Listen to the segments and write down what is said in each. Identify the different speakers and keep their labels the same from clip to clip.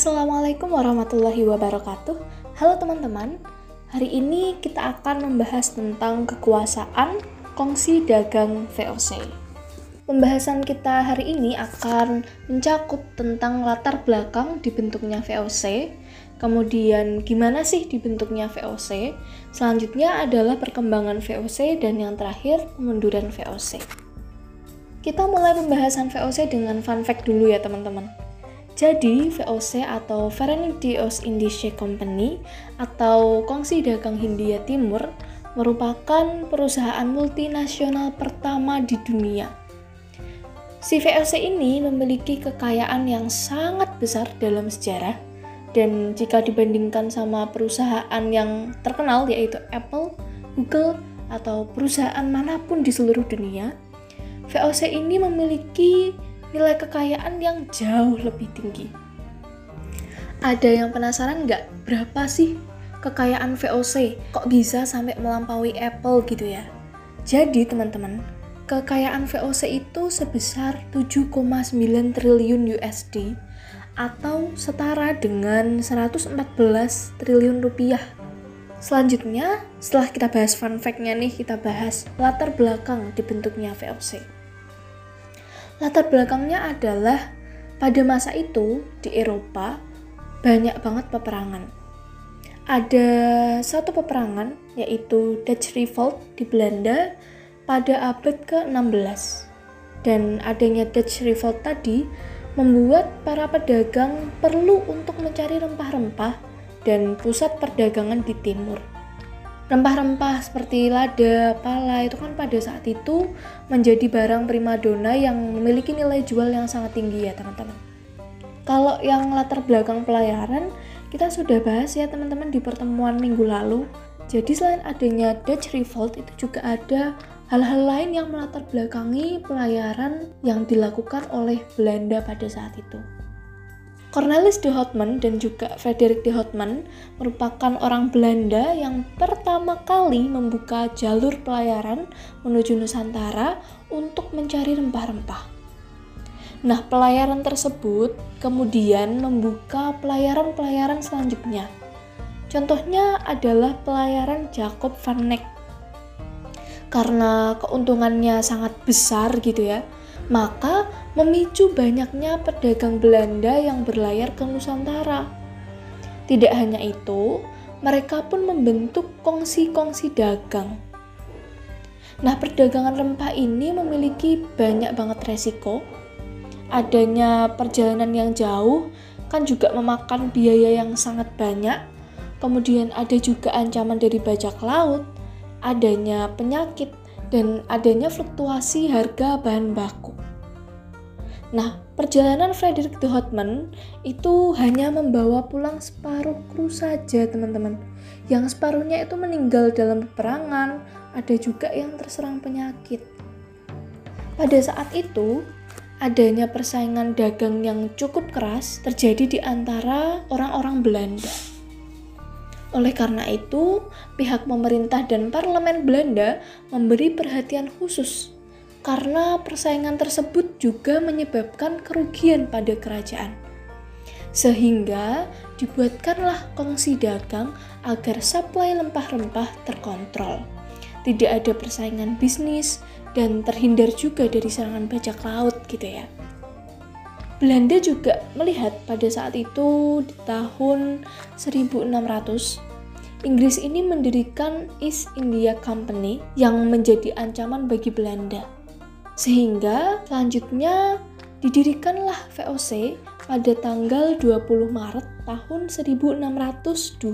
Speaker 1: Assalamualaikum warahmatullahi wabarakatuh. Halo teman-teman, hari ini kita akan membahas tentang kekuasaan kongsi dagang VOC. Pembahasan kita hari ini akan mencakup tentang latar belakang dibentuknya VOC, kemudian gimana sih dibentuknya VOC, selanjutnya adalah perkembangan VOC, dan yang terakhir pemunduran VOC. Kita mulai pembahasan VOC dengan fun fact dulu ya teman-teman. Jadi, VOC atau Verenigde Oost-Indische Company atau Kongsi Dagang Hindia Timur merupakan perusahaan multinasional pertama di dunia. Si VOC ini memiliki kekayaan yang sangat besar dalam sejarah dan jika dibandingkan sama perusahaan yang terkenal yaitu Apple, Google, atau perusahaan mana pun di seluruh dunia, VOC ini memiliki nilai kekayaan yang jauh lebih tinggi. Ada yang penasaran nggak berapa sih kekayaan VOC? Kok bisa sampai melampaui Apple gitu ya? Jadi teman-teman, kekayaan VOC itu sebesar 7,9 triliun USD atau setara dengan 114 triliun rupiah. Selanjutnya, setelah kita bahas fun fact-nya nih, kita bahas latar belakang dibentuknya VOC. Latar belakangnya adalah pada masa itu di Eropa banyak banget peperangan. Ada satu peperangan yaitu Dutch Revolt di Belanda pada abad ke-16. Dan adanya Dutch Revolt tadi membuat para pedagang perlu untuk mencari rempah-rempah dan pusat perdagangan di timur. Rempah-rempah seperti lada, pala itu kan pada saat itu menjadi barang primadona yang memiliki nilai jual yang sangat tinggi ya teman-teman. Kalau yang latar belakang pelayaran, kita sudah bahas ya teman-teman di pertemuan minggu lalu. Jadi selain adanya Dutch Revolt itu juga ada hal-hal lain yang melatar belakangi pelayaran yang dilakukan oleh Belanda pada saat itu. Cornelis de Houtman dan juga Frederik de Houtman merupakan orang Belanda yang pertama kali membuka jalur pelayaran menuju Nusantara untuk mencari rempah-rempah. Nah, pelayaran tersebut kemudian membuka pelayaran-pelayaran selanjutnya. Contohnya adalah pelayaran Jacob van Neck. Karena keuntungannya sangat besar gitu ya, maka memicu banyaknya pedagang Belanda yang berlayar ke Nusantara. Tidak hanya itu, mereka pun membentuk kongsi-kongsi dagang. Nah, perdagangan rempah ini memiliki banyak banget resiko. Adanya perjalanan yang jauh kan juga memakan biaya yang sangat banyak. Kemudian ada juga ancaman dari bajak laut, adanya penyakit, dan adanya fluktuasi harga bahan baku. Nah, perjalanan Frederick de Houtman itu hanya membawa pulang separuh kru saja, teman-teman. Yang separuhnya itu meninggal dalam peperangan, ada juga yang terserang penyakit. Pada saat itu, adanya persaingan dagang yang cukup keras terjadi di antara orang-orang Belanda. Oleh karena itu, pihak pemerintah dan parlemen Belanda memberi perhatian khusus karena persaingan tersebut juga menyebabkan kerugian pada kerajaan. Sehingga dibuatkanlah kongsi dagang agar suplai rempah-rempah terkontrol. Tidak ada persaingan bisnis dan terhindar juga dari serangan bajak laut gitu ya. Belanda juga melihat pada saat itu di tahun 1600 Inggris ini mendirikan East India Company yang menjadi ancaman bagi Belanda. Sehingga selanjutnya didirikanlah VOC pada tanggal 20 Maret tahun 1602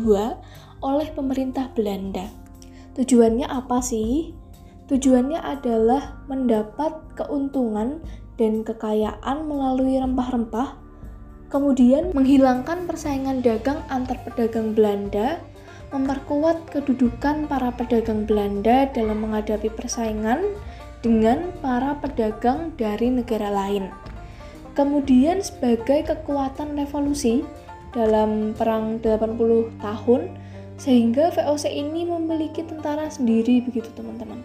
Speaker 1: oleh pemerintah Belanda. Tujuannya apa sih? Tujuannya adalah mendapat keuntungan dan kekayaan melalui rempah-rempah, kemudian menghilangkan persaingan dagang antar pedagang Belanda, memperkuat kedudukan para pedagang Belanda dalam menghadapi persaingan dengan para pedagang dari negara lain. Kemudian sebagai kekuatan revolusi dalam perang 80 tahun sehingga VOC ini memiliki tentara sendiri begitu teman-teman.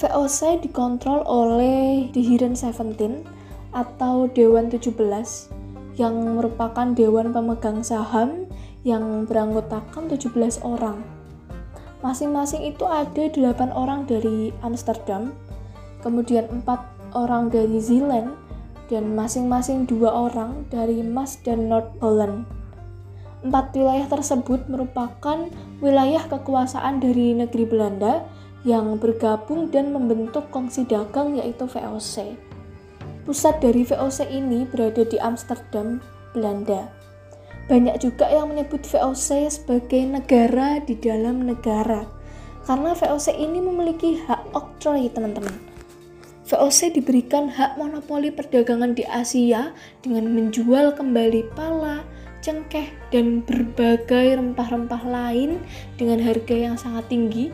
Speaker 1: VOC dikontrol oleh The Hidden Seventeen atau Dewan 17 yang merupakan dewan pemegang saham yang beranggotakan 17 orang. Masing-masing itu ada 8 orang dari Amsterdam, kemudian 4 orang dari Zealand, dan masing-masing dua orang dari Mas dan North Holland. Empat wilayah tersebut merupakan wilayah kekuasaan dari negeri Belanda yang bergabung dan membentuk kongsi dagang yaitu VOC. Pusat dari VOC ini berada di Amsterdam, Belanda. Banyak juga yang menyebut VOC sebagai negara di dalam negara, karena VOC ini memiliki hak oktroy, teman-teman. VOC diberikan hak monopoli perdagangan di Asia dengan menjual kembali pala, cengkeh, dan berbagai rempah-rempah lain dengan harga yang sangat tinggi,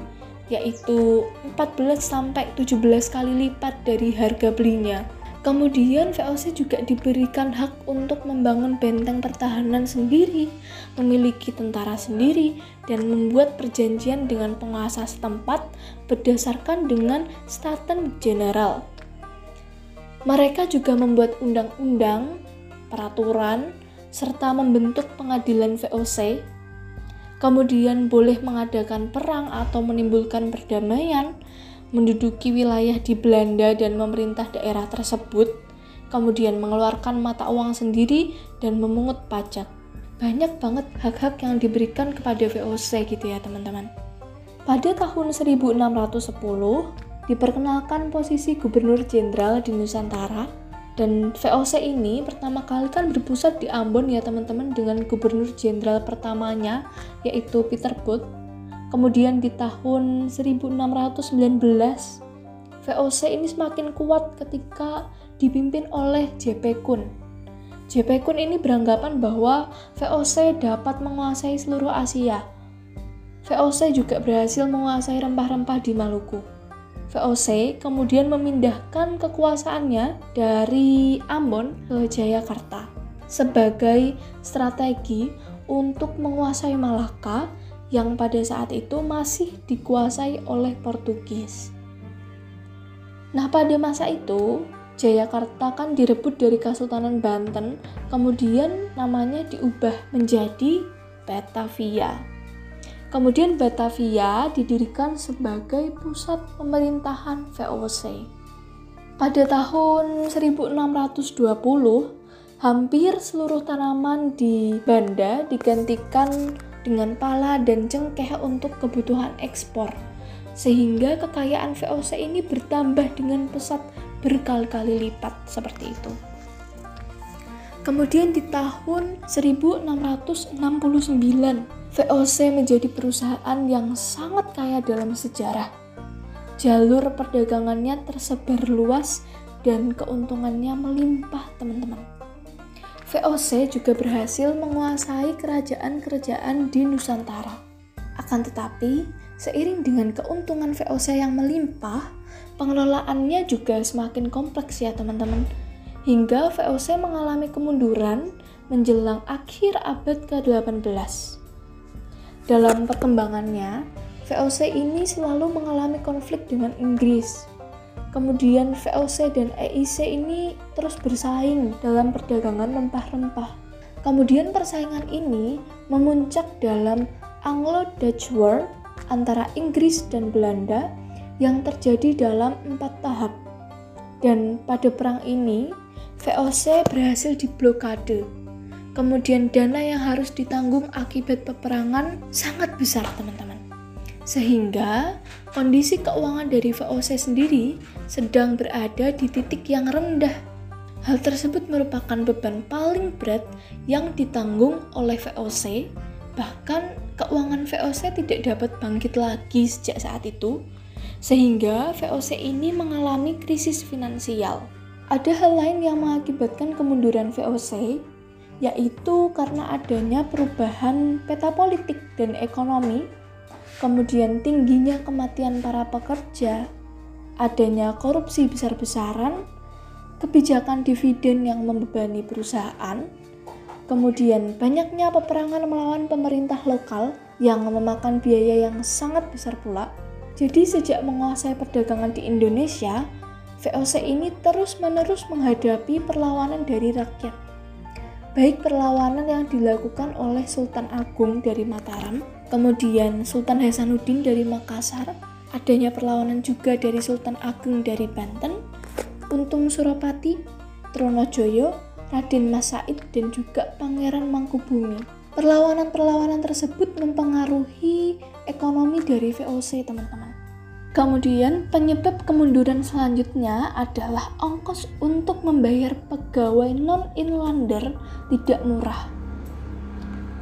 Speaker 1: yaitu 14 sampai 17 kali lipat dari harga belinya. Kemudian VOC juga diberikan hak untuk membangun benteng pertahanan sendiri, memiliki tentara sendiri, dan membuat perjanjian dengan penguasa setempat berdasarkan dengan Staten General. Mereka juga membuat undang-undang, peraturan, serta membentuk pengadilan VOC. Kemudian boleh mengadakan perang atau menimbulkan perdamaian, menduduki wilayah di Belanda dan memerintah daerah tersebut, kemudian mengeluarkan mata uang sendiri dan memungut pajak. Banyak banget hak-hak yang diberikan kepada VOC gitu ya teman-teman. Pada tahun 1610, diperkenalkan posisi gubernur jenderal di Nusantara dan VOC ini pertama kali kan berpusat di Ambon ya teman-teman dengan gubernur jenderal pertamanya yaitu Peter Booth Kemudian di tahun 1619, VOC ini semakin kuat ketika dipimpin oleh JP Kun. JP Kun ini beranggapan bahwa VOC dapat menguasai seluruh Asia. VOC juga berhasil menguasai rempah-rempah di Maluku. VOC kemudian memindahkan kekuasaannya dari Ambon ke Jayakarta sebagai strategi untuk menguasai Malaka yang pada saat itu masih dikuasai oleh Portugis. Nah, pada masa itu, Jayakarta kan direbut dari Kesultanan Banten, kemudian namanya diubah menjadi Batavia. Kemudian Batavia didirikan sebagai pusat pemerintahan VOC. Pada tahun 1620, hampir seluruh tanaman di Banda digantikan dengan pala dan cengkeh untuk kebutuhan ekspor, sehingga kekayaan VOC ini bertambah dengan pesat berkali-kali lipat seperti itu. Kemudian di tahun 1669, VOC menjadi perusahaan yang sangat kaya dalam sejarah. Jalur perdagangannya tersebar luas dan keuntungannya melimpah, teman-teman. VOC juga berhasil menguasai kerajaan-kerajaan di Nusantara. Akan tetapi, seiring dengan keuntungan VOC yang melimpah, pengelolaannya juga semakin kompleks ya teman-teman. Hingga VOC mengalami kemunduran menjelang akhir abad ke-18. Dalam perkembangannya, VOC ini selalu mengalami konflik dengan Inggris Kemudian VOC dan EIC ini terus bersaing dalam perdagangan rempah-rempah. Kemudian persaingan ini memuncak dalam Anglo-Dutch War antara Inggris dan Belanda yang terjadi dalam empat tahap. Dan pada perang ini, VOC berhasil diblokade. Kemudian dana yang harus ditanggung akibat peperangan sangat besar, teman-teman. Sehingga kondisi keuangan dari VOC sendiri sedang berada di titik yang rendah. Hal tersebut merupakan beban paling berat yang ditanggung oleh VOC, bahkan keuangan VOC tidak dapat bangkit lagi sejak saat itu, sehingga VOC ini mengalami krisis finansial. Ada hal lain yang mengakibatkan kemunduran VOC, yaitu karena adanya perubahan peta politik dan ekonomi kemudian tingginya kematian para pekerja, adanya korupsi besar-besaran, kebijakan dividen yang membebani perusahaan, kemudian banyaknya peperangan melawan pemerintah lokal yang memakan biaya yang sangat besar pula. Jadi sejak menguasai perdagangan di Indonesia, VOC ini terus-menerus menghadapi perlawanan dari rakyat. baik perlawanan yang dilakukan oleh Sultan Agung dari Mataram, kemudian Sultan Hasanuddin dari Makassar, adanya perlawanan juga dari Sultan Agung dari Banten, Untung Suropati, Tronojoyo, Raden Mas Said, dan juga Pangeran Mangkubumi. Perlawanan-perlawanan tersebut mempengaruhi ekonomi dari VOC, teman-teman. Kemudian penyebab kemunduran selanjutnya adalah ongkos untuk membayar pegawai non-inlander tidak murah.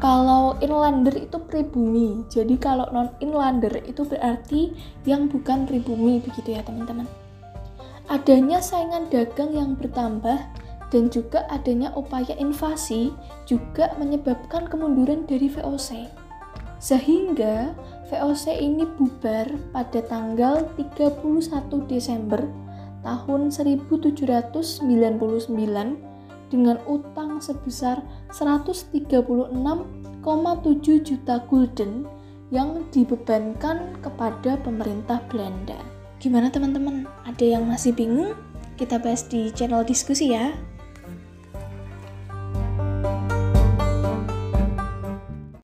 Speaker 1: Kalau inlander itu pribumi, jadi kalau non-inlander itu berarti yang bukan pribumi begitu ya teman-teman. Adanya saingan dagang yang bertambah dan juga adanya upaya invasi juga menyebabkan kemunduran dari VOC. Sehingga VOC ini bubar pada tanggal 31 Desember tahun 1799 dengan utang sebesar 136,7 juta gulden yang dibebankan kepada pemerintah Belanda. Gimana teman-teman? Ada yang masih bingung? Kita bahas di channel diskusi ya.